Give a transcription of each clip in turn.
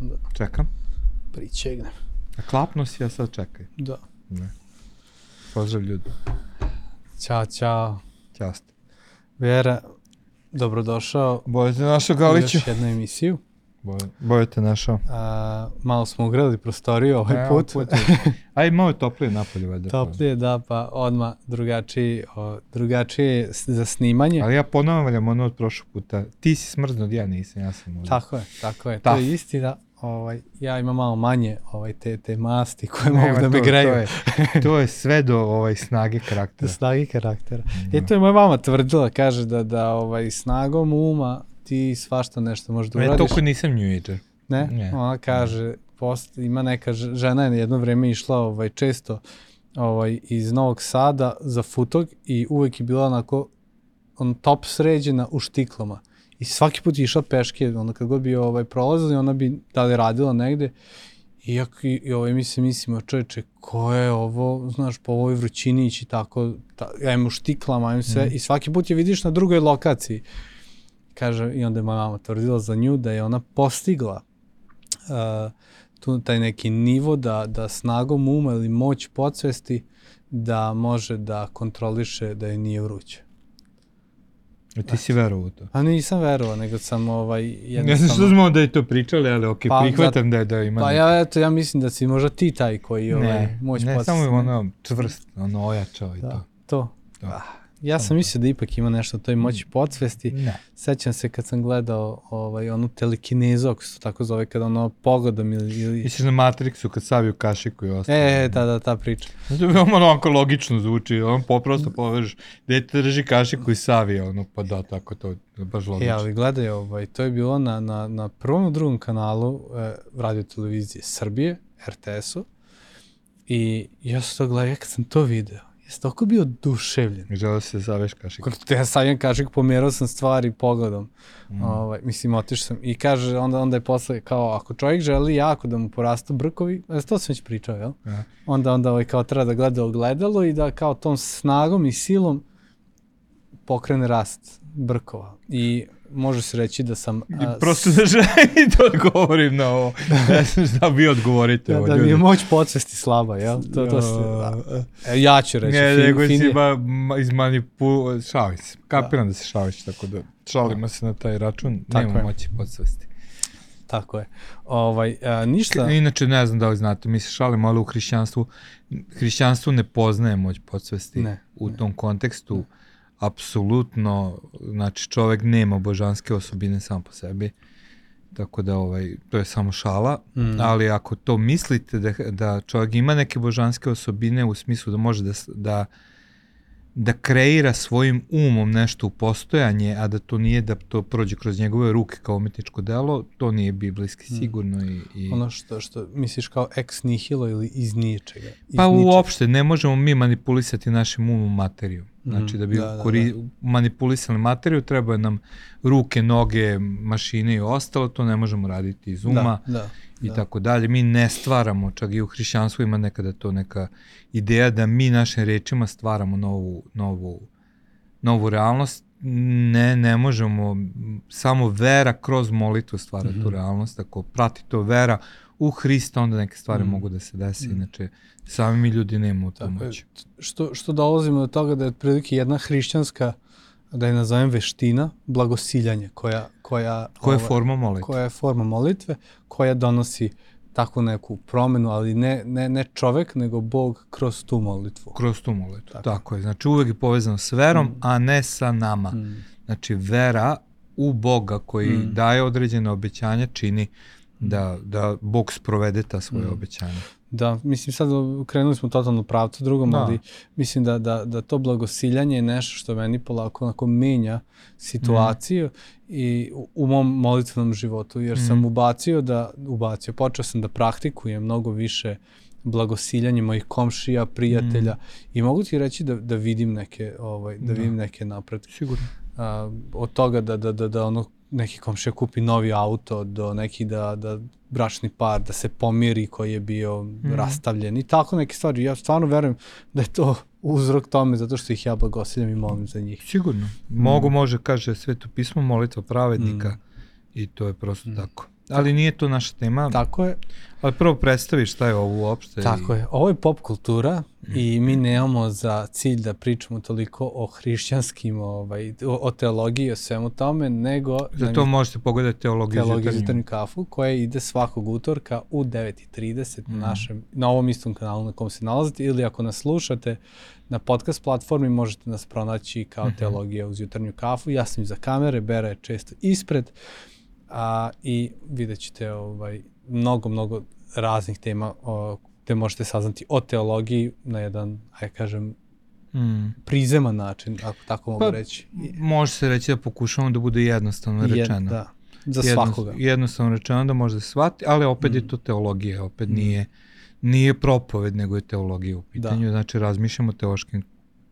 Da Čekam. pričegnem. A klapno si, ja sad čekaj. Da. Ne. Pozdrav ljudi. Ćao, ćao. Ćaste. Vera, dobrodošao Boje te našao Galiću. još jednu emisiju. Boje, boje te našao. A, malo smo ugrali prostoriju ovaj put. put Aj, malo je toplije napolje, valjda. Toplije, da, pa odmah drugačiji, o, drugačije za snimanje. Ali ja ponavljam ono od prošlog puta. Ti si smrznut, ja nisam, ja sam možda. Tako je, tako je. To Taf. je istina. Ovaj, ja imam malo manje ovaj, te, te masti koje Nema, mogu da me to- greju. To je, to je sve do ovaj, snage karaktera. snagi karaktera. E, to je moja mama tvrdila, kaže da, da ovaj, snagom uma ti svašta nešto možeš da Ja uradiš. toliko nisam New Ager. Ne? Ne. Ona kaže, post, ima neka žena je jedno vreme išla ovaj, često ovaj, iz Novog Sada za futog i uvek je bila onako on top sređena u štiklama. I svaki put išla peške, onda kad god bi ovaj, prolazili, ona bi da li radila negde Iako i, i ovaj, mi se mislimo, čoveče, ko je ovo, znaš, po ovoj vrućini ići tako, ta, ajmo štiklama, ajmo sve, i svaki put je vidiš na drugoj lokaciji. Kaže, i onda je moja mama tvrdila za nju da je ona postigla uh, tu taj neki nivo da, da snagom uma ili moć podsvesti da može da kontroliše da je nije vruće. I ti si verovao to. A nisam verovao, nego sam ovaj, Ne znam jednostavno... što smo da je to pričali, ali okej, Pa, prihvatam da je da ima Pa ja, eto, ja mislim da si možda ti taj koji ovaj, ne, moć ne, podsvesti. samo ono čvrst, ono ojačao i Da, to. to. To. Ah, ja sam mislio da ipak ima nešto o toj moći podsvesti. Ne. Sećam se kad sam gledao ovaj, onu telekinezu, ako se to tako zove, kada ono pogodom ili... ili... Misliš na Matrixu kad saviju kašiku i ostalo. E, da, da, ta priča. Znači, veoma onako logično zvuči, on po, prosto povežeš, dete drži kašiku i savija, ono, pa da, tako to, baš E, logično. ali gledaj, ovaj, to je bilo na, na, na prvom drugom kanalu e, radio televizije Srbije, RTS-u, i ja sam to gledao, ja kad sam to video, sam toliko bio oduševljen. Želeo se da saveš kašiku. Kako te ja savjem kašik, pomerao sam stvari pogledom. Mm. Ovaj, mislim, otišao sam. I kaže, onda, onda je posle, kao, ako čovjek želi jako da mu porastu brkovi, e, to sam već pričao, jel? Aha. Onda, onda ovaj, kao treba da gleda ogledalo i da kao tom snagom i silom pokrene rast brkova. I može se reći da sam... a, Prosto da želim da odgovorim na ovo. Ne znam šta vi odgovorite da, ovo, da mi je moć podsvesti slaba, jel? To, to se, da. E, ja ću reći. Ne, fin- nego si finije. ba, ma, iz manipu... Šalim se. Kapiram da, se šališ, tako da šalimo se na taj račun. Tako Nema je. moći podsvesti. Tako je. Ovaj, a, ništa... Inače, ne znam da li znate, mi se šalimo, ali u hrišćanstvu, hrišćanstvo ne poznaje moć podsvesti. Ne, u tom kontekstu, apsolutno, znači čovek nema božanske osobine sam po sebi, tako da ovaj, to je samo šala, Mm. ali ako to mislite da, da čovjek ima neke božanske osobine u smislu da može da, da, da kreira svojim umom nešto u postojanje, a da to nije da to prođe kroz njegove ruke kao umetničko delo, to nije biblijski sigurno i, i Ono što, što misliš kao ex nihilo ili iz ničega. Iz Pa ničega. uopšte ne možemo mi manipulisati našim umom materiju. Znači da bi Da, da, kori, manipulisali materiju trebaju nam ruke, noge, mašine i ostalo, to ne možemo raditi iz uma Da, da. i da. tako dalje. Mi ne stvaramo, čak i u hrišćanstvu ima nekada to neka ideja da mi našim rečima stvaramo novu, novu, novu realnost. Ne, ne možemo, samo vera kroz molitvu stvara Mhm. tu realnost. Ako prati to vera u Hrista, onda neke stvari Mhm. mogu da se desi. Inače, sami mi ljudi nemamo tu moć. Što, što dolazimo do toga da je otprilike jedna hrišćanska, da je nazovem veština, blagosiljanje, koja, koja, Koja je ovaj, forma molitve? koja je forma molitve, koja donosi takvu neku promenu, ali ne, ne, ne čovek, nego Bog kroz tu molitvu. Kroz tu molitvu. Tako. Tako, je. Znači uvek je povezano s verom, a ne sa nama. Mm. Znači vera u Boga koji Mm. daje određene obećanja čini da, da Bog sprovede ta svoje obećanja. Da, mislim sad krenuli smo totalno pravcu drugom, Da. ali mislim da, da, da to blagosiljanje je nešto što meni polako onako menja situaciju i u, u mom molitvenom životu, jer sam ubacio da, ubacio, počeo sam da praktikujem mnogo više blagosiljanje mojih komšija, prijatelja i mogu ti reći da, da vidim neke, ovaj, da, vidim neke napretke. Sigurno. A, od toga da, da, da, da ono neki komšija kupi novi auto, do neki da, da bračni par, da se pomiri koji je bio Mhm. rastavljen i tako neke stvari. Ja stvarno verujem da je to uzrok tome zato što ih ja blagosiljam i molim za njih. Sigurno. Mogu može, kaže sveto pismo, molitva pravednika Mm. i to je prosto tako. Ali nije to naša tema. Tako je. Ali prvo predstaviš šta je ovo uopšte. Tako i... je. Ovo je pop kultura i mi nemamo za cilj da pričamo toliko o hrišćanskim, ovaj, o, o teologiji, o svemu tome, nego... Za to možete pogledati teologiju, teologiju za kafu, koja ide svakog utorka u 9.30 mm. na, našem, na ovom istom kanalu na kom se nalazite ili ako nas slušate na podcast platformi možete nas pronaći kao mm -hmm. teologija uz jutarnju kafu. Ja sam iza kamere, Bera je često ispred a, i vidjet ćete ovaj, mnogo, mnogo raznih tema o, gde možete saznati o teologiji na jedan, ajde kažem, mm. prizeman način, ako tako mogu pa, reći. Može se reći da pokušamo da bude jednostavno rečeno. Jed, da, za Jedno, svakoga. Jednostavno rečeno da može da shvati, ali opet mm. je to teologija, opet mm. nije nije propoved, nego je teologija u pitanju. Da. Znači, razmišljamo o teološkim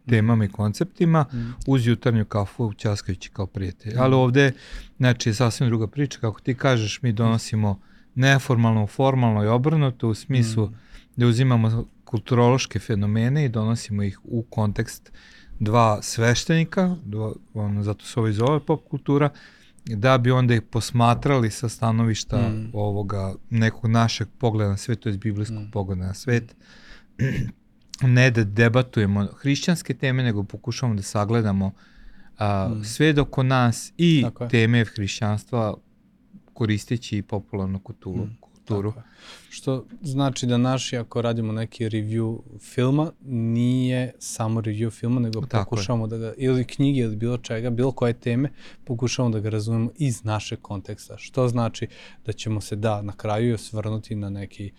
temama i konceptima mm. uz jutarnju kafu ćaskajući kao prijatelj. Mm. Ali ovde, znači, je sasvim druga priča. Kako ti kažeš, mi donosimo neformalno, formalno i obrnuto u smislu mm. da uzimamo kulturološke fenomene i donosimo ih u kontekst dva sveštenika, dva, ono, zato se ovo i zove pop kultura, da bi onda ih posmatrali sa stanovišta mm. ovoga nekog našeg pogleda na svet, to je biblijskog mm. pogleda na svet. ne da debatujemo hrišćanske teme, nego pokušamo da sagledamo a, mm. sve oko nas i teme hrišćanstva koristeći popularnu kulturu. Mm kulturu. Što znači da naši, ako radimo neki review filma, nije samo review filma, nego Tako pokušamo je. da ga, ili knjige ili bilo čega, bilo koje teme, pokušamo da ga razumemo iz našeg konteksta. Što znači da ćemo se, da, na kraju osvrnuti na neki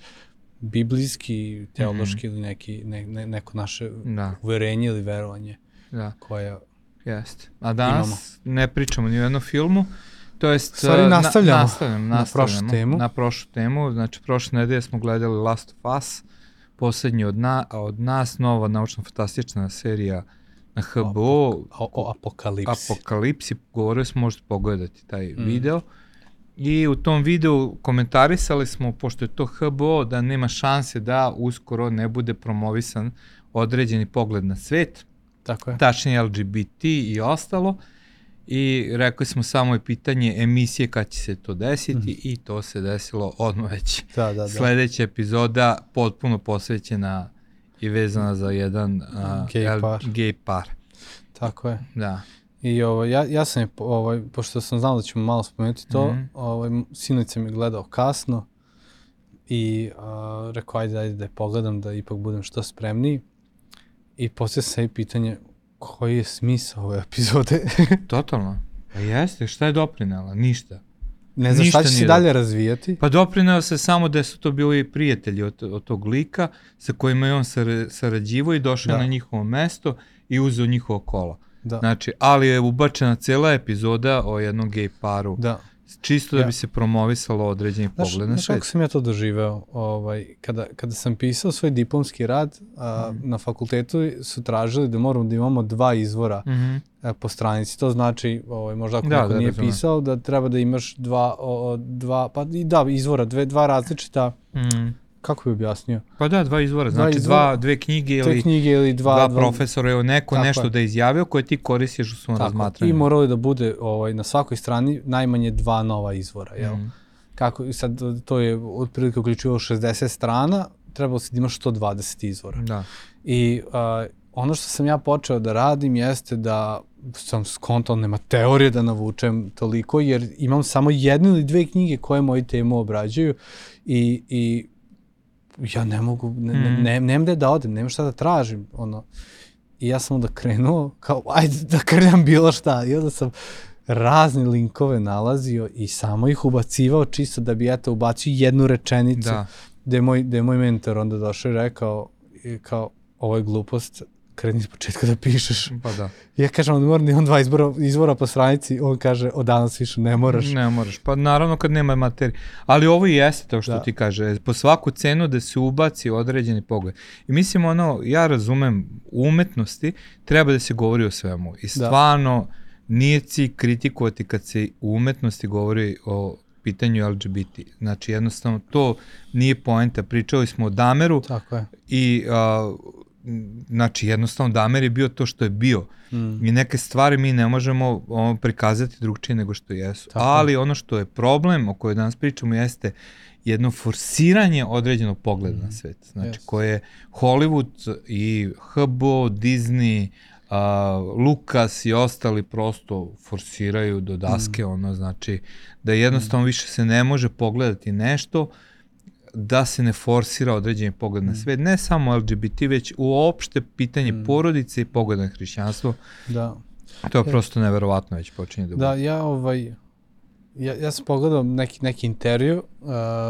biblijski, teološki mm -hmm. ili neki, ne, ne, neko naše da. uverenje ili verovanje da. koje Jeste. A danas imamo. ne pričamo ni o jednom filmu, To jest, Stvari nastavljamo, na, nastavljamo, nastavljamo na prošlu temu. Na prošlu temu, znači prošle nedelje smo gledali Last of Us, poslednji od, na, od nas, nova naučno-fantastična serija na HBO. O, o, o apokalipsi. Apokalipsi, govorili smo, možete pogledati taj mm. video. I u tom videu komentarisali smo, pošto je to HBO, da nema šanse da uskoro ne bude promovisan određeni pogled na svet. Tako je. Tačnije LGBT i ostalo i rekli smo samo je pitanje emisije kad će se to desiti mm. i to se desilo odmah već. Da, da, da. Sledeća epizoda potpuno posvećena i vezana za jedan uh, gay, par. gay par. Tako je. Da. I ovo, ja, ja sam, ovaj, pošto sam znao da ćemo malo spomenuti to, mm -hmm. ovaj, sinoć sam je gledao kasno i uh, rekao ajde, ajde da je pogledam da ipak budem što spremniji. I poslije sam i pitanje, koji je smisao ove epizode? Totalno. Pa jeste, šta je doprinela? Ništa. Ne znam šta će se dalje razvijati. Pa doprineo se samo da su to bili prijatelji od, od tog lika sa kojima je on sarađivo i došao da. na njihovo mesto i uzeo njihovo kola. Da. Znači, ali je ubačena cela epizoda o jednom gej paru. Da čisto da ja. bi se promovisalo određeni znaš, pogled na svet. Znaš kako sam ja to doživeo? Ovaj, kada, kada sam pisao svoj diplomski rad, a, mm. na fakultetu su tražili da moramo da imamo dva izvora mm -hmm. a, po stranici. To znači, ovaj, možda ako da, neko da, nije razumem. pisao, da treba da imaš dva, o, dva pa i da, izvora, dve, dva različita mm kako bi objasnio? Pa da, dva izvora, dva znači izvora, dva, dve knjige ili, knjige ili dva, dva, dva profesora, ili neko nešto je. da izjavio koje ti koristiš u svom razmatranju. I moralo da bude ovaj, na svakoj strani najmanje dva nova izvora, jel? Mm. Kako, sad to je otprilike uključivo 60 strana, trebalo se da imaš 120 izvora. Da. I uh, ono što sam ja počeo da radim jeste da sam skontao, nema teorije da navučem toliko, jer imam samo jednu ili dve knjige koje moju temu obrađuju i, i ja ne mogu, ne, mm. ne, nemam gde da odem, nemam šta da tražim, ono. I ja sam onda krenuo, kao, ajde da krljam bilo šta. I onda sam razne linkove nalazio i samo ih ubacivao čisto da bi, eto, ubacio jednu rečenicu. Da. Gde je moj, gde je moj mentor onda došao i rekao, kao, ovo je glupost, kreni iz početka da pišeš. Pa da. Ja kažem, on mora on dva izbora, izvora po stranici, on kaže, od danas više ne moraš. Ne moraš, pa naravno kad nema materije. Ali ovo i jeste to što da. ti kaže, po svaku cenu da se ubaci određeni pogled. I mislim, ono, ja razumem, u umetnosti treba da se govori o svemu. I da. stvarno, da. nije ci kritikovati kad se u umetnosti govori o pitanju LGBT. Znači, jednostavno, to nije poenta. Pričali smo o Dameru Tako je. i m, znači jednostavno Damer je bio to što je bio. Mm. I neke stvari mi ne možemo o, prikazati drugčije nego što jesu. Tako. Ali ono što je problem o kojoj danas pričamo jeste jedno forsiranje određenog pogleda na svet. Znači Jeste. koje Hollywood i HBO, Disney, uh, Lucas i ostali prosto forsiraju do daske, ono znači da jednostavno više se ne može pogledati nešto da se ne forsira određeni pogled na svet, ne samo LGBT, već uopšte pitanje porodice i pogled na hrišćanstvo, Da. to je prosto neverovatno već počinje da bude. Da, ja ovaj ja, ja sam pogledao neki, neki intervju uh,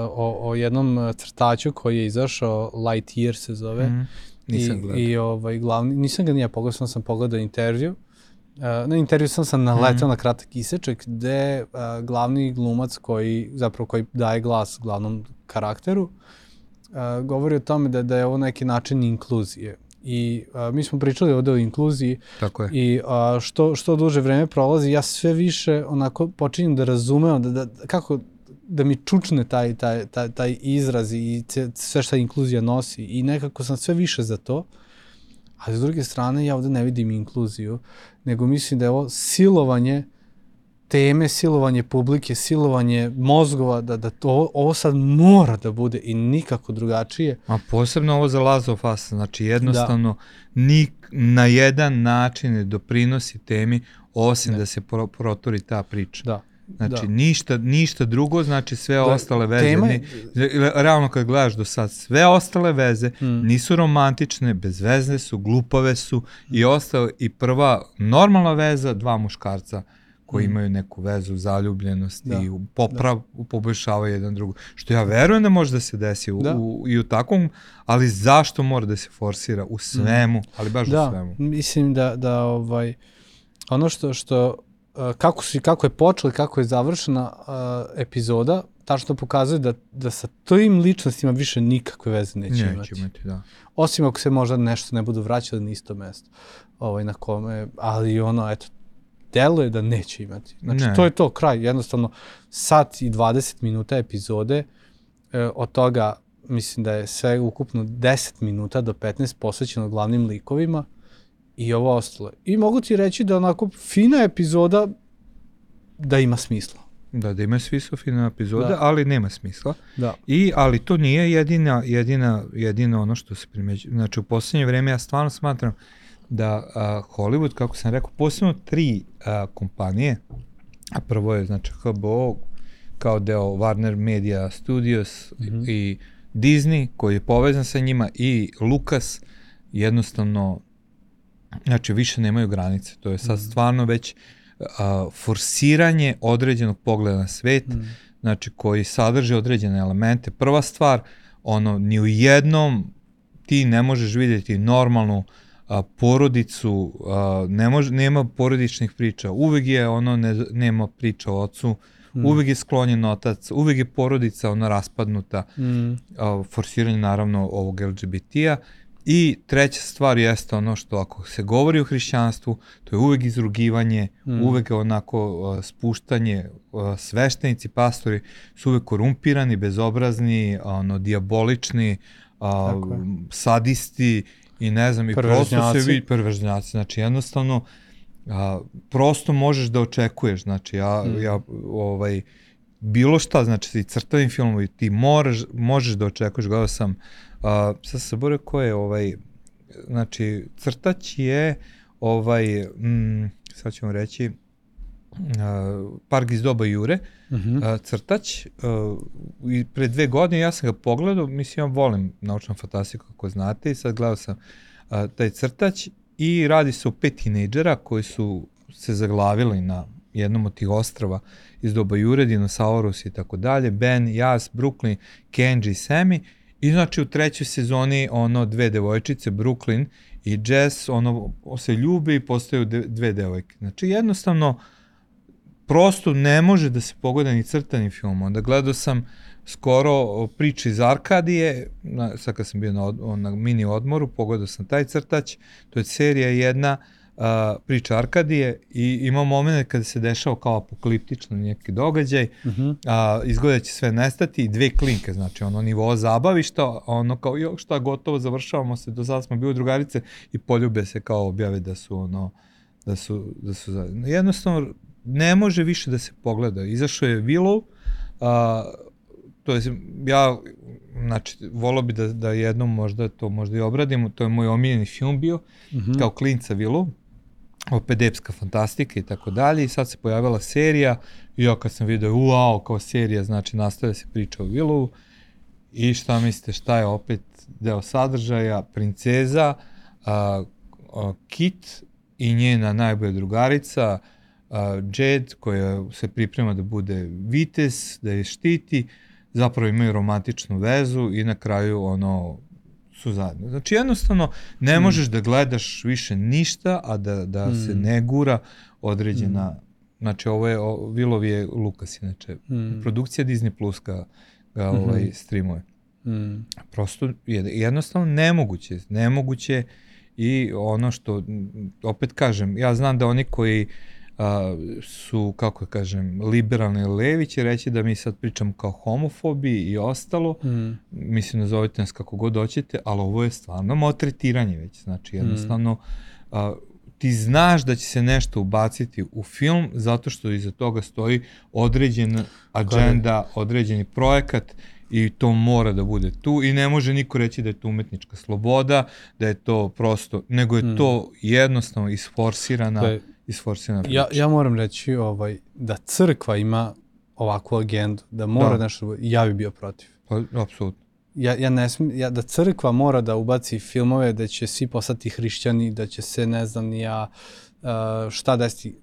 o, o jednom uh, crtaču koji je izašao, Lightyear se zove. Mhm. Nisam I, gledao. I ovaj, glavni, nisam ga nije pogledao, samo sam pogledao intervju. Uh, na intervju sam sam naletao Mhm. na kratak iseček gde uh, glavni glumac koji, zapravo koji daje glas glavnom karakteru, uh, govori o tome da, da je ovo neki način inkluzije. I uh, mi smo pričali ovde o inkluziji Tako je. i a, što, što duže vreme prolazi, ja sve više onako počinjem da razumem da, da, kako da mi čučne taj, taj, taj, taj izraz i sve šta inkluzija nosi i nekako sam sve više za to, a s druge strane ja ovde ne vidim inkluziju, nego mislim da je ovo silovanje teme, silovanje publike, silovanje mozgova, da, da to, ovo sad mora da bude i nikako drugačije. A posebno ovo za Last of Us, znači jednostavno ni na jedan način ne doprinosi temi osim Ne. da se pro, proturi ta priča. Da. Znači da. ništa, ništa drugo, znači sve Da, ostale veze. tema Ni, realno kad gledaš do sad, sve ostale veze Mm. nisu romantične, bezvezne su, glupave su i ostalo i prva normalna veza, dva muškarca koji imaju neku vezu zaljubljenosti Mm. Da, i u- poprav, poboljšavaju jedan drugo. Što ja verujem da može da se desi u, Da. u, i u takvom, ali zašto mora da se forsira u svemu, ali baš u da, svemu. mislim da, da ovaj, ono što, što kako, su, kako je počela i kako je završena uh, epizoda, tačno pokazuje da, da sa tim ličnostima više nikakve veze neće, Neće imati. imati, da. Osim ako se možda nešto ne budu vraćali na isto mesto ovaj, na kome, ali ono, eto, deluje da neće imati. Znači, Ne. to je to, kraj. Jednostavno, sat i 20 minuta epizode, e, od toga mislim da je sve ukupno 10 minuta do 15 posvećeno glavnim likovima i ovo ostalo. I mogu ti reći da onako fina epizoda da ima smisla. Da, da ima svi su fine epizode, Da. ali nema smisla. Da. I, ali to nije jedina, jedina, jedina ono što se primeđuje. Znači, u poslednje vreme ja stvarno smatram da a, Hollywood, kako sam rekao, posebno tri a, kompanije, a prvo je, znači, HBO, kao deo Warner Media Studios mm -hmm. i Disney, koji je povezan sa njima, i Lucas, jednostavno, znači, više nemaju granice. To je sad stvarno već a, forsiranje određenog pogleda na svet, mm. znači koji sadrži određene elemente. Prva stvar, ono, ni u jednom ti ne možeš vidjeti normalnu a, porodicu, a, ne može, nema porodičnih priča. Uvek je ono, ne, nema priča o ocu, mm. uvek je sklonjen otac, uvek je porodica ono raspadnuta, Mm. a, forsiranje naravno ovog LGBT-a I treća stvar jeste ono što ako se govori o hrišćanstvu, to je uvek izrugivanje, mm. uvek onako uh, spuštanje, uh, sveštenici, pastori su uvek korumpirani, bezobrazni, ono, diabolični, uh, sadisti i ne znam, i prosto se vidi perverznjaci. Znači jednostavno, a, prosto možeš da očekuješ, znači ja, mm. ja ovaj, bilo šta, znači i crtavim filmovi, ti moraš, možeš da očekuješ, gledao sam, uh, sad se borio ko je ovaj, znači crtač je ovaj, mm, sad ćemo reći, uh, Park iz doba Jure, Mm -hmm. uh, crtač, uh, i pre dve godine ja sam ga pogledao, mislim ja volim naučnu fantastiku kako znate i sad gledao sam uh, taj crtač i radi se o pet tinejdžera koji su se zaglavili na jednom od tih ostrava iz doba Jure, Dinosaurus i tako dalje, Ben, Jas, Brooklyn, Kenji i Sammy i znači u trećoj sezoni ono dve devojčice, Brooklyn i Jess, ono se ljube i postaju de, dve devojke. Znači jednostavno prosto ne može da se pogleda ni crtani film. Onda gledao sam skoro priče iz Arkadije, na, sad kad sam bio na, od, na mini odmoru, pogledao sam taj crtač, to je serija jedna a, priča Arkadije i ima moment kada se dešava kao apokaliptično neki događaj, Uh -huh. a, izgleda da će sve nestati i dve klinke, znači ono nivo zabavišta, ono kao jo šta gotovo završavamo se, do sada smo bili drugarice i poljube se kao objave da su ono, da su, da su. Jednostavno, ne može više da se pogleda. Izašao je Willow, a, to je, ja, znači, volao bi da, da jednom možda to možda i obradimo, to je moj omiljeni film bio, Uh -huh. kao klinca Willow, opet epska fantastika i tako dalje i sad se pojavila serija i ja kad sam video wow kao serija znači nastavlja se priča o Willowu i šta mislite šta je opet deo sadržaja princeza a, a, Kit i njena najbolja drugarica Jed koja se priprema da bude vites da je štiti zapravo imaju romantičnu vezu i na kraju ono su zajedno. Znači jednostavno ne Mm. možeš da gledaš više ništa, a da, da Mm. se ne gura određena, znači ovo je, o, Vilov je Lukas inače, Mm. produkcija Disney Plus ga, ga Mhm. ovaj, streamuje. Mm. Prosto je jednostavno nemoguće, nemoguće i ono što, opet kažem, ja znam da oni koji a, su, kako da kažem, liberalni levi će reći da mi sad pričamo kao homofobi i ostalo, Mm. mislim nazovite nas kako god hoćete, ali ovo je stvarno maltretiranje već, znači jednostavno a, ti znaš da će se nešto ubaciti u film zato što iza toga stoji određena agenda, određeni projekat i to mora da bude tu i ne može niko reći da je to umetnička sloboda, da je to prosto, nego je Mm. to jednostavno isforsirana, To je- isforsirana priča. Ja, ja moram reći ovaj, da crkva ima ovakvu agendu, da mora Da. nešto, da ja bi bio protiv. Pa, apsolutno. Ja, ja ne smi, ja, da crkva mora da ubaci filmove da će svi postati hrišćani, da će se, ne znam, ni ja, šta desiti,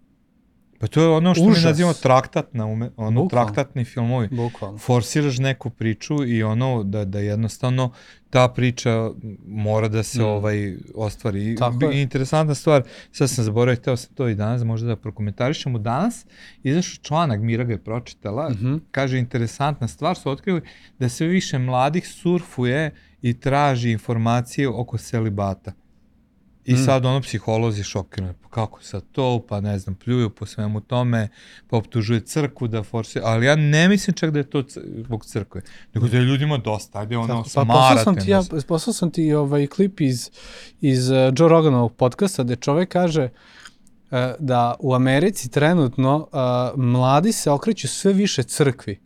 Pa to je ono što Užas. mi nazivamo traktatna, ume, ono, Bukvalno. traktatni filmovi. bukvalno. forsiraš neku priču i ono da da jednostavno ta priča mora da se Mm. ovaj ostvari. Tako je. interesantna stvar, sad sam zaboravio, hteo sam to i danas možda da prokomentarišemo. Danas izašao članak, Mira ga je pročitala, Mhm. kaže interesantna stvar, su otkrili da sve više mladih surfuje i traži informacije oko celibata. I Mm. sad ono psiholozi šokirani, pa kako sad to, pa ne znam, pljuju po svemu tome, pa optužuje crkvu da forsira, ali ja ne mislim čak da je to zbog crkve, nego da je ljudima dosta, ajde ono, pa poslao smarate sam ti, ja, poslao sam ti ovaj klip iz, iz uh, Joe Roganovog podcasta gde čovek kaže uh, da u Americi trenutno uh, mladi se okreću sve više crkvi.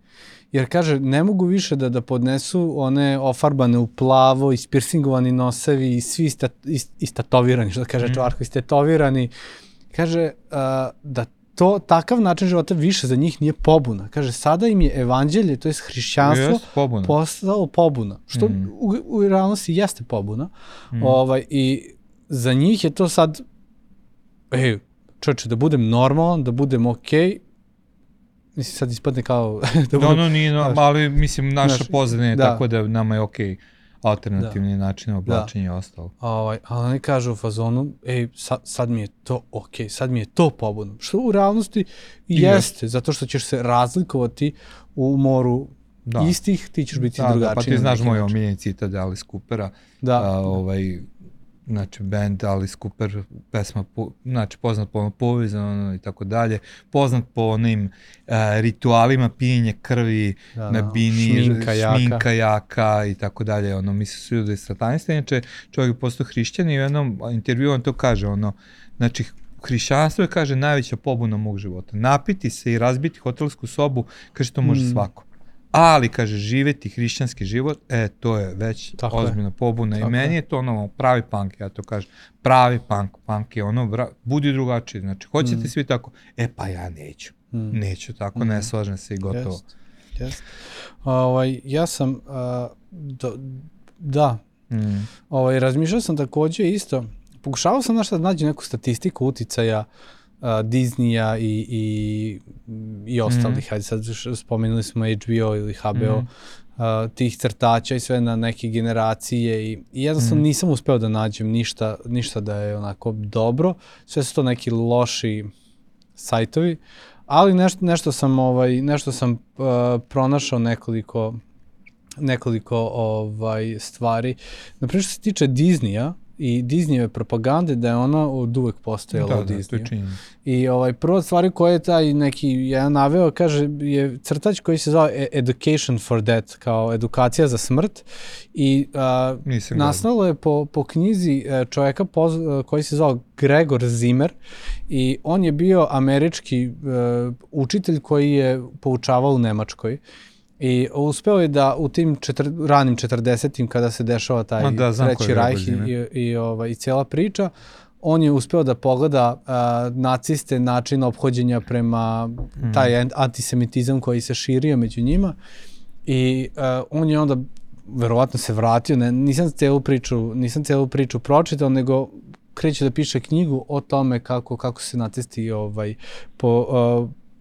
Jer kaže, ne mogu više da da podnesu one ofarbane u plavo, ispirsingovani nosevi i svi istat, ist, istatovirani, što da kaže mm. čvarko, istatovirani. Kaže uh, da to, takav način života više za njih nije pobuna. Kaže, sada im je evanđelje, to je hrišćanstvo, Jest, pobuna. postalo pobuna, što Mhm. u, u realnosti jeste pobuna. Mhm. Ovaj, I za njih je to sad, ej, čoče, da budem normalan, da budem okej, mislim sad ispadne kao da Da, budem, ono nije, no, ali mislim naša znaš, pozadina je da. tako da nama je okej alternativni način oblačenja i ostalo. ovaj, ali oni kažu u fazonu, ej, sad, sad mi je to okej, sad mi je to pobuna. Što u realnosti i jeste, zato što ćeš se razlikovati u moru Da. istih, ti ćeš biti Da, da, drugačiji. pa ti na znaš moj omiljeni citat Alice Coopera, Da, a, ovaj, znači band Alice Cooper, pesma, po, znači poznat po povezano i tako dalje, poznat po onim a, ritualima pijenja krvi da, na da, bini, šminka jaka. šminka jaka i tako dalje, ono, misli su je satanista, inače čovjek je postao hrišćan i u jednom intervju on to kaže, ono, znači hrišćanstvo je, kaže, najveća pobuna mog života. Napiti se i razbiti hotelsku sobu, kaže, to može Mm. svako. Ali, kaže, živeti hrišćanski život, e, to je već Tako je. ozbiljna pobuna. I Tako meni je. je to ono, pravi punk, ja to kažem. Pravi punk. Punk je ono, vra, budi drugačiji. Znači, hoćete Mm. svi tako? E, pa ja neću. Mm. Neću tako, Mhm. ne slažem se i gotovo. Jest, jest. Ovaj, ja sam, uh, do, da, Mm. ovaj, razmišljao sam takođe isto, pokušavao sam nešto da nađem neku statistiku uticaja Disneya i, i, i ostalih, Mhm. hajde sad spomenuli smo HBO ili HBO, Mhm. uh, tih crtača i sve na neke generacije i, i jednostavno Mhm. nisam uspeo da nađem ništa, ništa da je onako dobro, sve su to neki loši sajtovi, ali nešto, nešto sam ovaj nešto sam uh, pronašao nekoliko nekoliko ovaj stvari. Na primjer što se tiče Disneya, i Disneyve propagande da je ona od uvek postojala da, u da, to Disneyu. je činjenica. I ovaj, prva stvar koja je taj neki jedan naveo, kaže, je crtač koji se zove E- Education for Death, kao edukacija za smrt. I a, Nisam nastalo je po, po knjizi e, čoveka poz, e, koji se zvao Gregor Zimmer i on je bio američki uh, učitelj koji je poučavao u Nemačkoj. I uspeo je da u tim četir, ranim 40-im kada se dešava taj Ma da, treći rajh Zimmer. i, i, ovaj, i cijela priča, on je uspeo da pogleda a, naciste način ophođenja prema Mhm. taj an- antisemitizam koji se širio među njima i a, on je onda verovatno se vratio, ne, nisam celu priču, nisam celu priču pročitao, nego kreće da piše knjigu o tome kako kako se nacisti ovaj po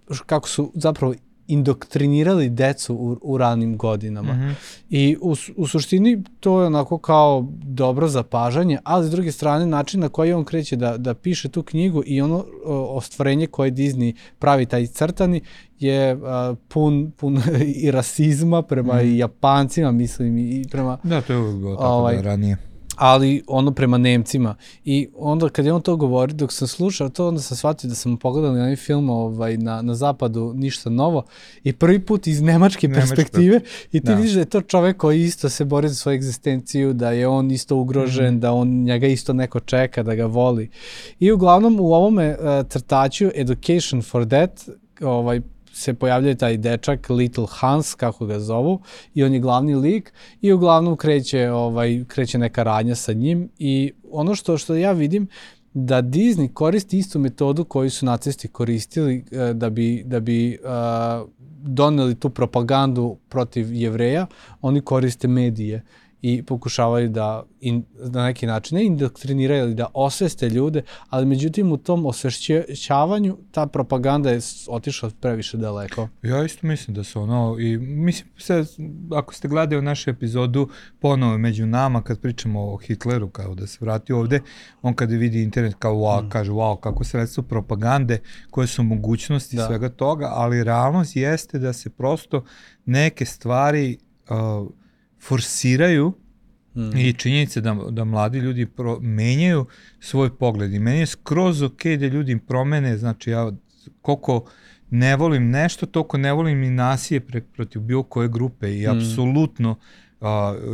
uh, kako su zapravo indoktrinirali decu u, u ranim godinama. Mhm. I u, u suštini to je onako kao dobro zapažanje, ali s druge strane način na koji on kreće da, da piše tu knjigu i ono o, ostvarenje koje Disney pravi, taj crtani, je a, pun, pun i rasizma prema Mhm. i Japancima, mislim, i prema Da, to je uvijek bilo tako Ovaj, da ranije. Ali ono prema Nemcima. I onda kad je on to govori, dok sam slušao to, onda sam shvatio da sam pogledao na onaj film ovaj, na, na zapadu ništa novo i prvi put iz nemačke Nemačka. perspektive i ti Da. vidiš da je to čovek koji isto se bori za svoju egzistenciju, da je on isto ugrožen, da on njega isto neko čeka, da ga voli. I uglavnom u ovome uh, crtaču Education for Death ovaj, se pojavljuje taj dečak Little Hans, kako ga zovu, i on je glavni lik i uglavnom kreće, ovaj, kreće neka radnja sa njim i ono što, što ja vidim da Disney koristi istu metodu koju su nacisti koristili eh, da bi, da bi uh, doneli tu propagandu protiv jevreja, oni koriste medije i pokušavaju da in, na neki način ne indoktriniraju ili da osveste ljude, ali međutim u tom osvešćavanju ta propaganda je otišla previše daleko. Ja isto mislim da su ono, i mislim, sad, ako ste gledali našu epizodu ponovo među nama, kad pričamo o Hitleru, kao da se vrati ovde, on kada vidi internet kao wow, kaže wow, kako sredstvo propagande, koje su mogućnosti Da. svega toga, ali realnost jeste da se prosto neke stvari uh, forsiraju Mm. I činjenica da, da mladi ljudi pro, menjaju svoj pogled i meni je skroz ok da ljudi promene, znači ja koliko ne volim nešto, toliko ne volim i nasilje pre, protiv bilo koje grupe i Mm. apsolutno uh,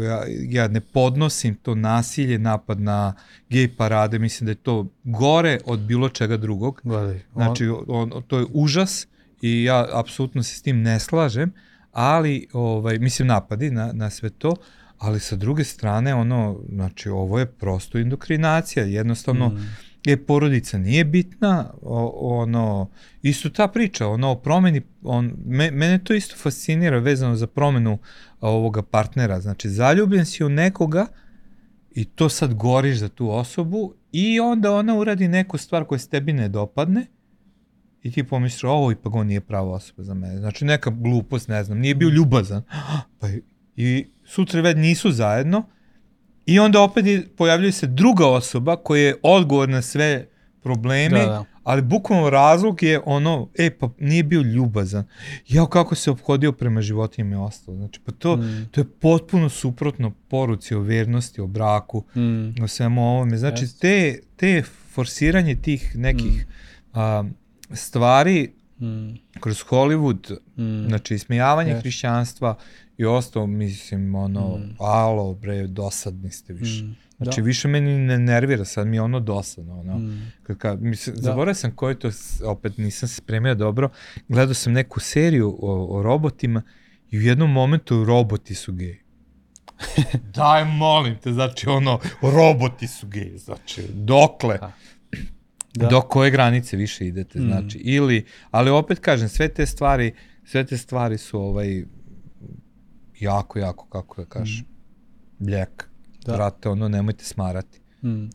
ja, ja ne podnosim to nasilje, napad na gej parade, mislim da je to gore od bilo čega drugog. Gledaj, on- Znači, on, to je užas i ja apsolutno se s tim ne slažem, ali, ovaj, mislim, napadi na, na sve to, ali sa druge strane, ono, znači, ovo je prosto indoktrinacija, jednostavno, Mm. je porodica nije bitna, o, ono, isto ta priča, ono, o promeni, on, me, mene to isto fascinira vezano za promenu ovoga partnera, znači, zaljubljen si u nekoga i to sad goriš za tu osobu i onda ona uradi neku stvar koja se tebi ne dopadne i ti pomisliš, ovo ipak on nije prava osoba za mene. Znači neka glupost, ne znam, nije bio ljubazan. Pa i- sutra već nisu zajedno i onda opet je, pojavljuje se druga osoba koja je odgovor na sve probleme, Da, da. ali bukvalno razlog je ono, e pa nije bio ljubazan. Jao kako se obhodio prema životinjama i ostalo. Znači pa to, Mm. to je potpuno suprotno poruci o vernosti, o braku, Mm. o svemu ovome. Znači, te, te forsiranje tih nekih a, stvari Mm. kroz Hollywood, Mm. znači ismijavanje Jeste. hrišćanstva i ostalo, mislim, ono, Mm. alo, bre, dosadni ste više. Mm. Znači, Da. više meni ne nervira, sad mi je ono dosadno, ono. Mm. Kad, kad, mislim, Da. zaboravio sam koji to, opet nisam se spremio dobro, gledao sam neku seriju o, o robotima i u jednom momentu roboti su geji. Daj, molim te, znači ono, roboti su geji, znači, dokle? Da. Da. Do koje granice više idete, Mm. znači, ili, ali opet kažem, sve te stvari, sve te stvari su ovaj, jako, jako, kako da kažem, bljek. Da. Brate, ono, nemojte smarati. Mm.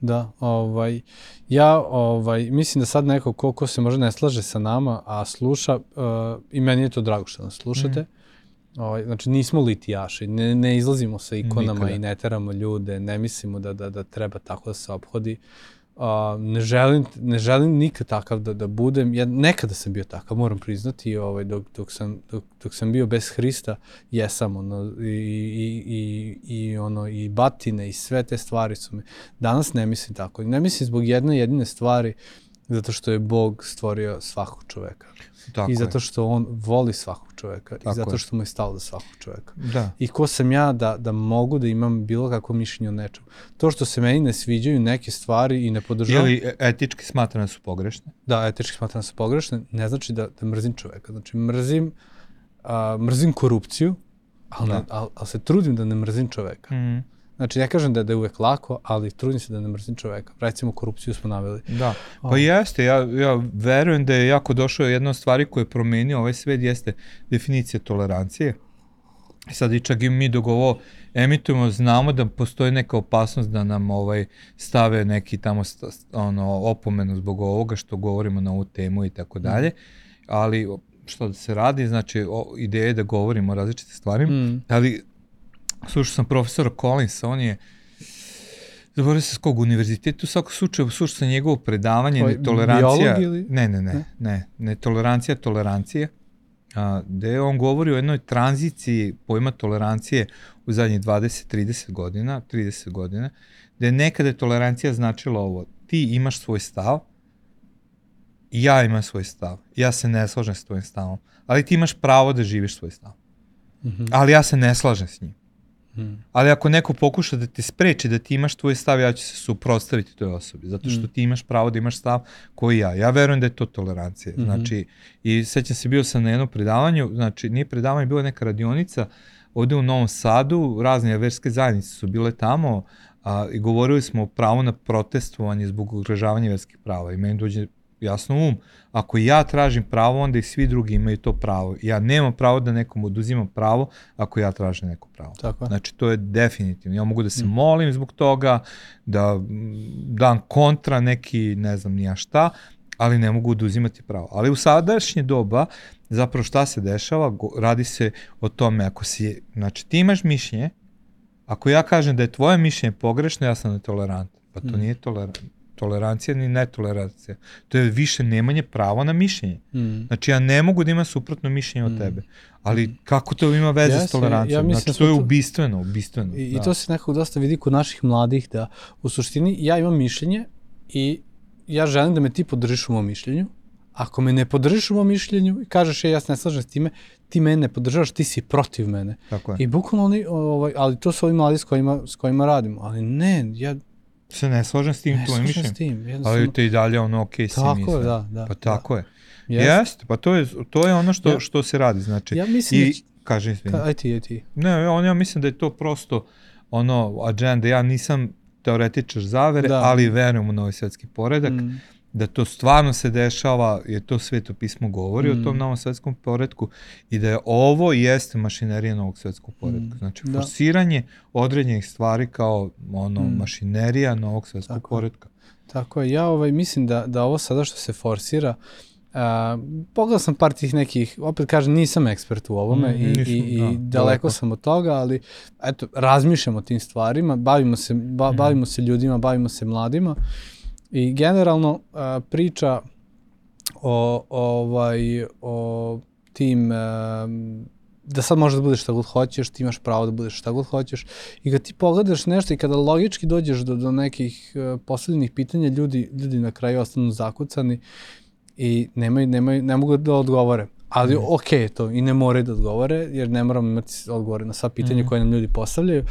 Da, ovaj, ja ovaj, mislim da sad neko ko, ko se možda ne slaže sa nama, a sluša, uh, i meni je to drago što nas slušate, Mhm. ovaj, znači nismo litijaši, ne, ne izlazimo sa ikonama Nikada. i ne teramo ljude, ne mislimo da, da, da treba tako da se obhodi. A, ne, želim, ne želim nikad takav da, da budem. Ja nekada sam bio takav, moram priznati, ovaj, dok, dok, sam, dok, dok sam bio bez Hrista, jesam, ono, i, i, i, i, ono, i batine i sve te stvari su mi. Danas ne mislim tako. Ne mislim zbog jedne jedine stvari, zato što je Bog stvorio svakog čoveka. Tako I je. zato što on voli svakog čoveka. Tako I zato što mu je stalo do svakog čoveka. Da. I ko sam ja da, da mogu da imam bilo kakvo mišljenje o nečemu. To što se meni ne sviđaju neke stvari i ne podržavam, li e- etički smatrane da su pogrešne? da etički smatram da su pogrešne, ne znači da, da mrzim čoveka. Znači mrzim, a, mrzim korupciju, ali, Da. ali, ali se trudim da ne mrzim čoveka. Mm. Znači ne kažem da, da je uvek lako, ali trudim se da ne mrzim čoveka. Recimo korupciju smo naveli. Da, pa jeste, ja, ja verujem da je jako došao jedna od stvari koja je promenio ovaj svet jeste definicija tolerancije. Sad i čak i mi dok ovo emitujemo, znamo da postoji neka opasnost da nam ovaj stave neki tamo sta, ono, opomenu zbog ovoga što govorimo na ovu temu i tako dalje, ali što da se radi, znači o, ideja je da govorimo o različite stvari, Mm. ali slušao sam profesora Collinsa, on je Zaboravio se s kog univerzitetu, u svakom slučaju slušao sam njegovo predavanje, Koji, netolerancija, ili- ne, ne, ne, Ne? ne, netolerancija, tolerancije, a, gde on govori o jednoj tranziciji pojma tolerancije u zadnjih 20-30 godina, 30 godina, gde nekada je tolerancija značila ovo, ti imaš svoj stav, ja imam svoj stav, ja se ne slažem s tvojim stavom, ali ti imaš pravo da živiš svoj stav, Mhm. ali ja se ne slažem s njim. Mm. Ali ako neko pokuša da te spreči da ti imaš tvoj stav, ja ću se suprotstaviti toj osobi, zato što Mm. ti imaš pravo da imaš stav koji ja. Ja verujem da je to tolerancija. Mhm. Znači, i sećam se, bio sam na jednom predavanju, znači nije predavanje, bila neka radionica ovde u Novom Sadu, razne verske zajednice su bile tamo a, i govorili smo o pravu na protestovanje zbog ugrožavanja verskih prava i meni dođe jasno um, ako ja tražim pravo, onda i svi drugi imaju to pravo. Ja nemam pravo da nekom oduzimam pravo ako ja tražim neko pravo. Tako je. Znači, to je definitivno. Ja mogu da se molim zbog toga, da mm, dam kontra neki, ne znam nija šta, ali ne mogu oduzimati pravo. Ali u sadašnje doba, zapravo šta se dešava, radi se o tome, ako si, znači ti imaš mišljenje, ako ja kažem da je tvoje mišljenje pogrešno, ja sam netolerantan. Pa to Mm. nije toler, tolerancija ni netolerancija. To je više nemanje prava na mišljenje. Mm. Znači ja ne mogu da imam suprotno mišljenje od Mm. tebe. Ali kako to ima veze Jeste, s tolerancijom? ja mislim znači da to je ubistveno, ubistveno. I, da. I to se nekako dosta vidi kod naših mladih da u suštini ja imam mišljenje i ja želim da me ti podržiš u mom mišljenju. Ako me ne podržiš u mom mišljenju i kažeš je, ja se ne slažem s time, ti mene ne podržavaš, ti si protiv mene. Tako je. I bukvalno oni, ovaj, ali to su ovi mladi s kojima, s kojima radimo. Ali ne, ja Se ne slažem s tim ne tvojim slažem mišljenjem. s tim. Jednostavno, Ali te i dalje ono ok si tako je, da, da. Pa tako je. Da. Jeste. Jeste, pa to je, to je ono što, Ja- što se radi. Znači, Ja mislim da I, će- kaže, izvini. Ka, aj ti, aj ti. Ne, on, ja mislim da je to prosto ono, agenda. Ja nisam teoretičar zavere, Da. ali verujem u novi svetski poredak. Mm. Da to stvarno se dešava, jer to sveto pismo govori Mm. o tom novom svetskom poredku i da je ovo jeste mašinerija novog svetskog poredka. Mm. Znači, Da. forsiranje određenih stvari kao ono, Mm. mašinerija novog svetskog Tako poredka. Tako je, ja ovaj, mislim da, da ovo sada što se forsira, a, pogledao sam par tih nekih, opet kažem, nisam ekspert u ovome Mm, i, nisam, i, i da, daleko, daleko. sam od toga, ali eto, razmišljamo o tim stvarima, bavimo se, ba, Mhm. bavimo se ljudima, bavimo se mladima i generalno a, priča o, ovaj, o tim a, da sad možeš da budeš šta god hoćeš, ti imaš pravo da budeš šta god hoćeš i kad ti pogledaš nešto i kada logički dođeš do, do nekih uh, posljednjih pitanja, ljudi, ljudi na kraju ostanu zakucani i nemaju, nemaju, ne mogu da odgovore. Ali mm. ok je to i ne moraju da odgovore, jer ne moramo imati odgovore na sva pitanja Mhm. koje nam ljudi postavljaju,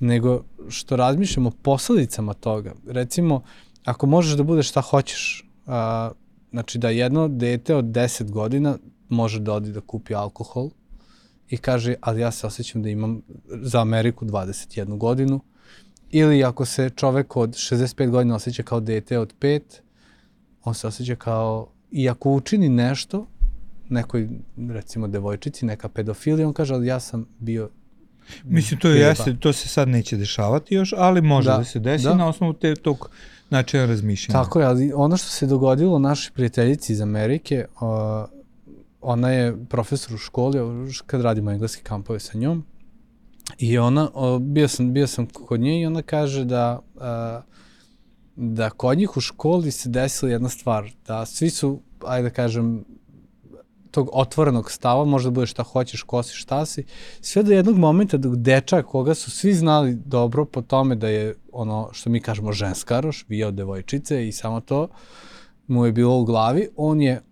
nego što razmišljamo o posledicama toga. Recimo, ako možeš da budeš šta hoćeš, a, znači da jedno dete od 10 godina može da odi da kupi alkohol i kaže, ali ja se osjećam da imam za Ameriku 21 godinu, ili ako se čovek od 65 godina osjeća kao dete od 5, on se osjeća kao, i ako učini nešto, nekoj, recimo, devojčici, neka pedofilija, on kaže, ali ja sam bio Mislim, to beba. jeste, to se sad neće dešavati još, ali može Da, da se desi da. na osnovu te, tog načina razmišljanja. Tako je, ali ono što se dogodilo našoj prijateljici iz Amerike, uh, ona je profesor u školi, kad radimo engleski kampove sa njom, i ona, o, bio, sam, bio sam kod nje i ona kaže da uh, da kod njih u školi se desila jedna stvar, da svi su, ajde da kažem, tog otvorenog stava, možda da bude šta hoćeš, ko si, šta si, sve do jednog momenta dok dečak koga su svi znali dobro po tome da je ono što mi kažemo ženskaroš, vio devojčice i samo to mu je bilo u glavi, on je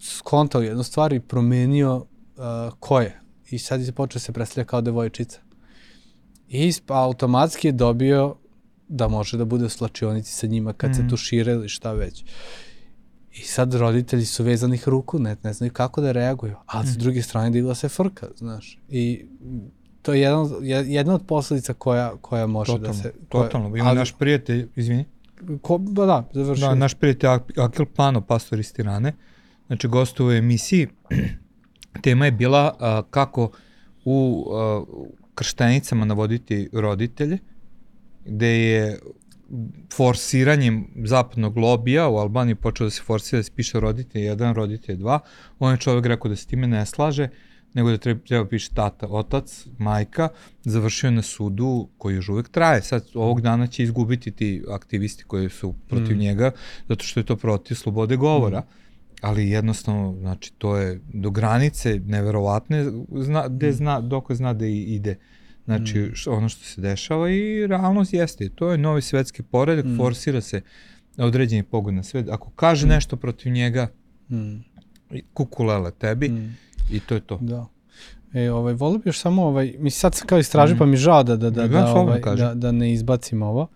skontao jednu stvar i promenio uh, ko je. I sad je počeo se predstavlja kao devojčica. I automatski je dobio da može da bude u slačionici sa njima kad mm. se tušira ili šta već. I sad roditelji su vezanih ruku, ne, ne znaju kako da reaguju, ali mm. s druge strane digla se frka, znaš. I to je jedan, jedna od posledica koja, koja može totalno, da se... Koja, totalno, ima ali, naš prijatelj, izvini. Ko, ba da, završio. Da, naš prijatelj Akil Plano, pastor iz Tirane, znači gostu u emisiji, tema je bila a, kako u a, krštenicama navoditi roditelje, gde je forsiranjem zapadnog lobija u Albaniji počeo da se forsira da se piše roditelj 1, roditelj 2. On je čovek rekao da se time ne slaže, nego da treba, treba piše tata, otac, majka, završio na sudu koji još uvek traje. Sad, ovog dana će izgubiti ti aktivisti koji su protiv mm. njega, zato što je to protiv slobode govora. Mm. Ali jednostavno, znači, to je do granice neverovatne, zna, gde mm. zna, dok zna da ide. Znači, mm. ono što se dešava i realnost jeste. To je novi svetski poredak, mm. forsira se određeni pogled na svet. Ako kaže mm. nešto protiv njega, mm. kukulele tebi mm. i to je to. Da. E, ovaj, volio bih još samo, ovaj, mislim sad sam kao istražio, mm. pa mi žao da, da, da, da, ovaj, da, da ne izbacim ovo.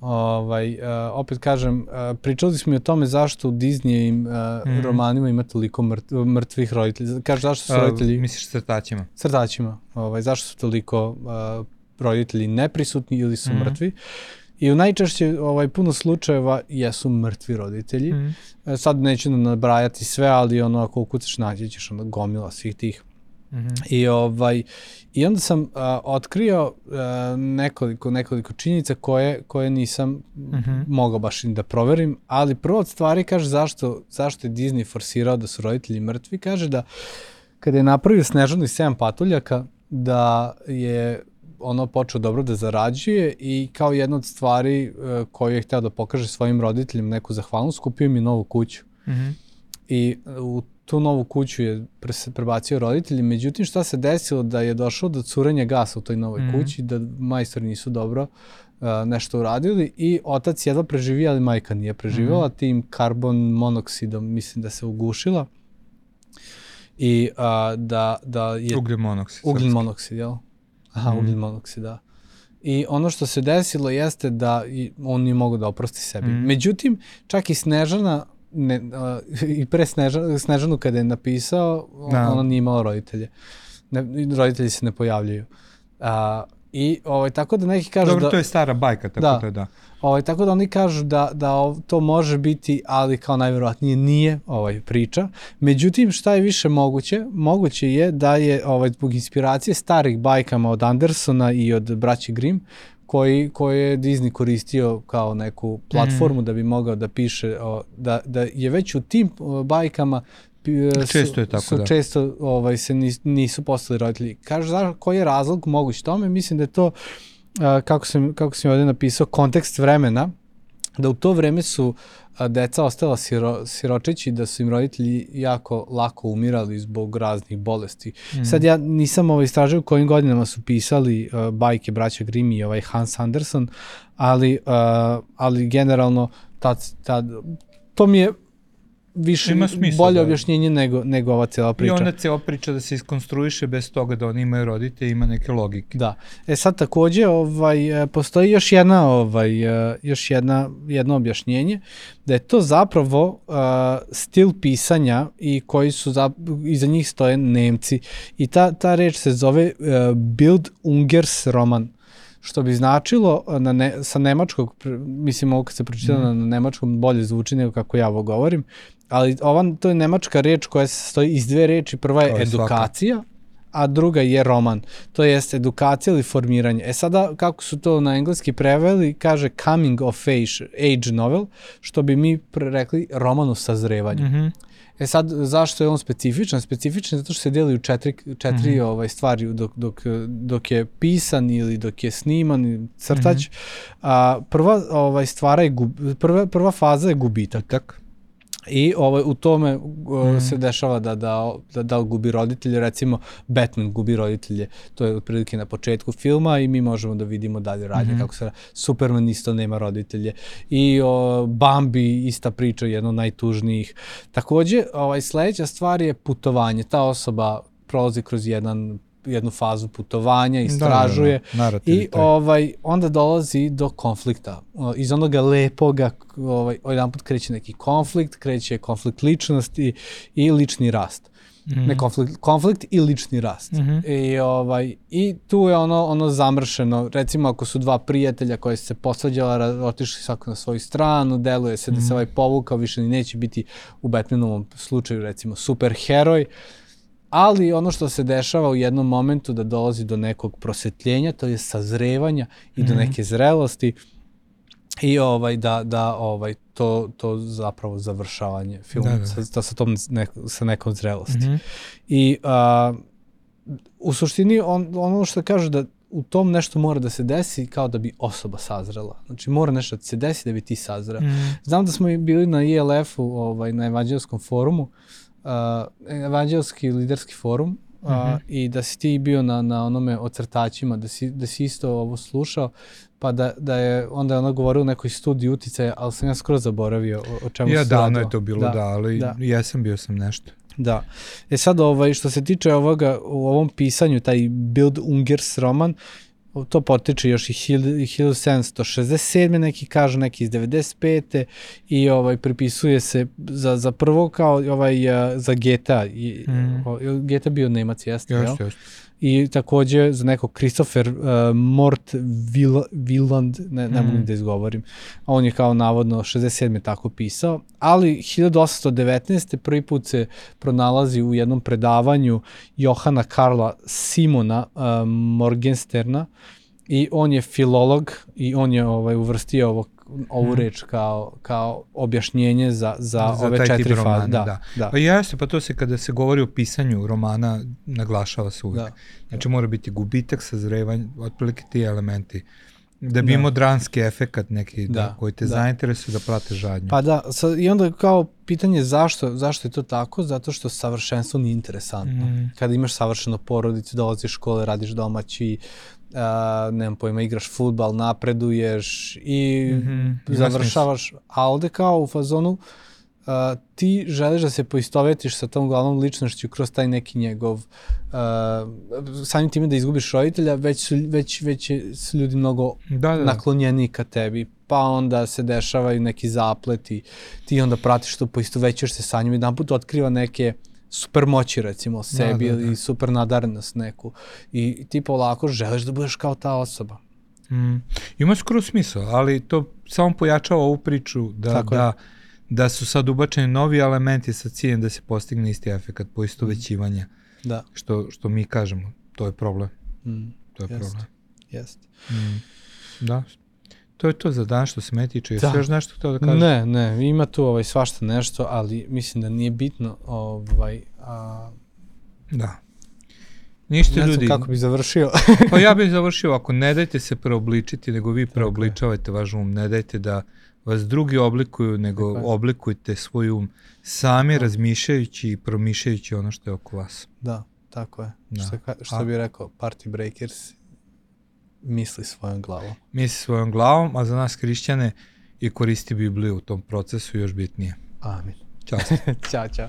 Ovaj, uh, opet kažem, uh, pričali smo i o tome zašto u Disneyim uh, mm. romanima ima toliko mrt, mrtvih roditelja. Kaže, zašto su roditelji... Misliš crtačima? Crtačima. Ovaj, zašto su toliko uh, roditelji neprisutni ili su mm. mrtvi. I u najčešće ovaj, puno slučajeva jesu mrtvi roditelji. Mm. Sad neću nabrajati sve, ali ono, ako ukucaš naći ćeš onda gomila svih tih Mm -hmm. I, ovaj, I onda sam uh, otkrio uh, nekoliko, nekoliko činjenica koje, koje nisam mm -hmm. mogao baš da proverim, ali prvo od stvari kaže zašto, zašto je Disney forsirao da su roditelji mrtvi, kaže da kada je napravio Snežanu i 7 patuljaka, da je ono počeo dobro da zarađuje i kao jedna od stvari uh, koju je hteo da pokaže svojim roditeljima neku zahvalnost, kupio mi novu kuću. Mm -hmm. I u tu novu kuću je pre, prebacio roditelji, međutim šta se desilo da je došlo do curenja gasa u toj novoj mm kući, da majstori nisu dobro uh, nešto uradili i otac jedva preživio, ali majka nije preživjela, mm tim karbon monoksidom mislim da se ugušila i uh, da, da je... Ugljen monoksid. Ugljen monoksid, jel? Aha, mm ugljen monoksid, da. I ono što se desilo jeste da on nije mogao da oprosti sebi. Mm. Međutim, čak i Snežana ne, uh, i pre Sneža, Snežanu kada je napisao, da. ona nije imala roditelje. Ne, roditelji se ne pojavljaju. Uh, I ovaj, tako da neki kažu Dobro, da... to je stara bajka, tako da, to je da. Ovaj, tako da oni kažu da, da to može biti, ali kao najverovatnije nije ovaj, priča. Međutim, šta je više moguće? Moguće je da je ovaj, zbog inspiracije starih bajkama od Andersona i od braći Grimm, koji, koji je Disney koristio kao neku platformu mm. da bi mogao da piše, o, da, da je već u tim o, bajkama su, često je tako, su da. često ovaj, se nis, nisu postali roditelji. Kažu, znaš, koji je razlog moguć tome? Mislim da je to, a, kako, sam, kako sam ovde napisao, kontekst vremena, da u to vreme su deca ostala siro, siročeći, da su im roditelji jako lako umirali zbog raznih bolesti. Mm. Sad ja nisam ovaj istražio kojim godinama su pisali uh, bajke braća Grimm i ovaj Hans Anderson, ali, uh, ali generalno tad, tad, to mi je više Ima smisla, bolje da. objašnjenje nego, nego ova cela priča. I onda cela priča da se iskonstruiše bez toga da oni imaju rodite, ima neke logike. Da. E sad takođe ovaj, e, postoji još jedna, ovaj, e, još jedna, jedno objašnjenje da je to zapravo uh, stil pisanja i koji su za, iza njih stoje Nemci i ta, ta reč se zove uh, Bild Ungers roman što bi značilo na ne, sa nemačkog, mislim ovo kad se pročita mm. na nemačkom bolje zvuči nego kako ja ovo govorim, ali ova, to je nemačka reč koja se stoji iz dve reči, prva je, je edukacija, svaka. a druga je roman. To jest edukacija ili formiranje. E sada, kako su to na engleski preveli, kaže coming of age, age novel, što bi mi rekli roman o sazrevanju. Mm -hmm. E sad, zašto je on specifičan? Specifičan je zato što se deli u četiri, četiri mm -hmm. ovaj, stvari dok, dok, dok je pisan ili dok je sniman, crtač. Mm -hmm. A, prva ovaj, stvara je, gub, prva, prva faza je gubitak. Tak. I ovaj, u tome mm. se dešava da, da, da, da gubi roditelje, recimo Batman gubi roditelje, to je otprilike na početku filma i mi možemo da vidimo dalje radnje, mm. kako se Superman isto nema roditelje i o, Bambi ista priča, jedno od najtužnijih. Takođe, ovaj, sledeća stvar je putovanje. Ta osoba prolazi kroz jedan jednu fazu putovanja, istražuje da, da, da. i ovaj onda dolazi do konflikta. Iz onoga lepoga ovaj jedan put kreće neki konflikt, kreće konflikt ličnosti i lični rast. Mm -hmm. Ne konflikt, konflikt i lični rast. Mm -hmm. I, ovaj, I tu je ono, ono zamršeno. Recimo ako su dva prijatelja koji se posvađala, otišli svako na svoju stranu, deluje se mm -hmm. da se mhm. ovaj povukao, više ni neće biti u Batmanovom slučaju recimo superheroj. Uh, ali ono što se dešava u jednom momentu da dolazi do nekog prosvetljenja, to je sazrevanja i do mhm. neke zrelosti i ovaj da da ovaj to to zapravo završavanje filma da, da. Sa, da sa tom sa nekom zrelosti. Mm -hmm. I a, u suštini on, ono što kaže da u tom nešto mora da se desi kao da bi osoba sazrela. Znači mora nešto da se desi da bi ti sazrela. Mm. Znam da smo bili na ILF-u, ovaj, na evanđelskom forumu, uh, evanđelski liderski forum uh, mm -hmm. i da si ti bio na, na onome o crtačima, da si, da si isto ovo slušao, pa da, da je onda ona govorila u nekoj studiji uticaja, ali sam ja skoro zaboravio o, o čemu ja, se radilo. Ja davno je to bilo, da, da ali da. jesam bio sam nešto. Da. E sad, ovaj, što se tiče ovoga, u ovom pisanju, taj Bild Ungers roman, to potiče još i 1767. neki kažu, neki iz 95. i ovaj pripisuje se za, za prvo kao ovaj za GTA. I, mm. GTA bio Nemac, jeste? Jeste, jeste i takođe za nekog Christopher uh, Mort Wieland, ne, ne mm. mogu da izgovorim, on je kao navodno 67. tako pisao, ali 1819. prvi put se pronalazi u jednom predavanju Johana Karla Simona uh, Morgensterna i on je filolog i on je ovaj uvrstio ovo ovu mm. reč kao, kao objašnjenje za, za, za ove četiri faze. Da, da. da. Pa jeste, pa to se kada se govori o pisanju romana naglašava se uvijek. Da. Znači mora biti gubitak, sazrevanje, otprilike ti elementi. Da bi da. imao dranski efekat neki da, da, koji te da. zainteresuje da prate žadnju. Pa da, sa, i onda kao pitanje zašto, zašto je to tako? Zato što savršenstvo nije interesantno. Mm. Kada imaš savršeno porodicu, dolaziš škole, radiš domaći, uh, nemam pojma, igraš futbal, napreduješ i mm -hmm, završavaš, a ovde kao u fazonu uh, ti želiš da se poistovetiš sa tom glavnom ličnošću kroz taj neki njegov uh, samim time da izgubiš roditelja, već su, već, već su ljudi mnogo da, da. naklonjeni ka tebi, pa onda se dešavaju neki zapleti, ti onda pratiš to, poistovećaš se sa njim, jedan put otkriva neke uh, super moći recimo sebi da, da, da. ili super nadarenost neku i ti polako želiš da budeš kao ta osoba. Mm. Ima skoro smisla, ali to samo pojačava ovu priču da, Tako da, da su sad ubačeni novi elementi sa ciljem da se postigne isti efekt poistovećivanja. Da. Što, što mi kažemo, to je problem. Mm. To je Jest. problem. Jeste. Mm. Da, To je to za dan što se me tiče. Jesi da. još nešto htio da kažeš? Ne, ne, ima tu ovaj, svašta nešto, ali mislim da nije bitno. Ovaj, a... Da. Ništa ne ljudi. Kako bi završio. pa ja bih završio, ako ne dajte se preobličiti, nego vi preobličavajte vaš um, ne dajte da vas drugi oblikuju, nego Tako oblikujte svoj um sami da. razmišljajući i promišljajući ono što je oko vas. Da, tako je. Da. Što, što bi rekao, party breakers misli svojom glavom. Misli svojom glavom, a za nas hrišćane i koristi Bibliju u tom procesu još bitnije. Amin. Ćao. ćao, čao.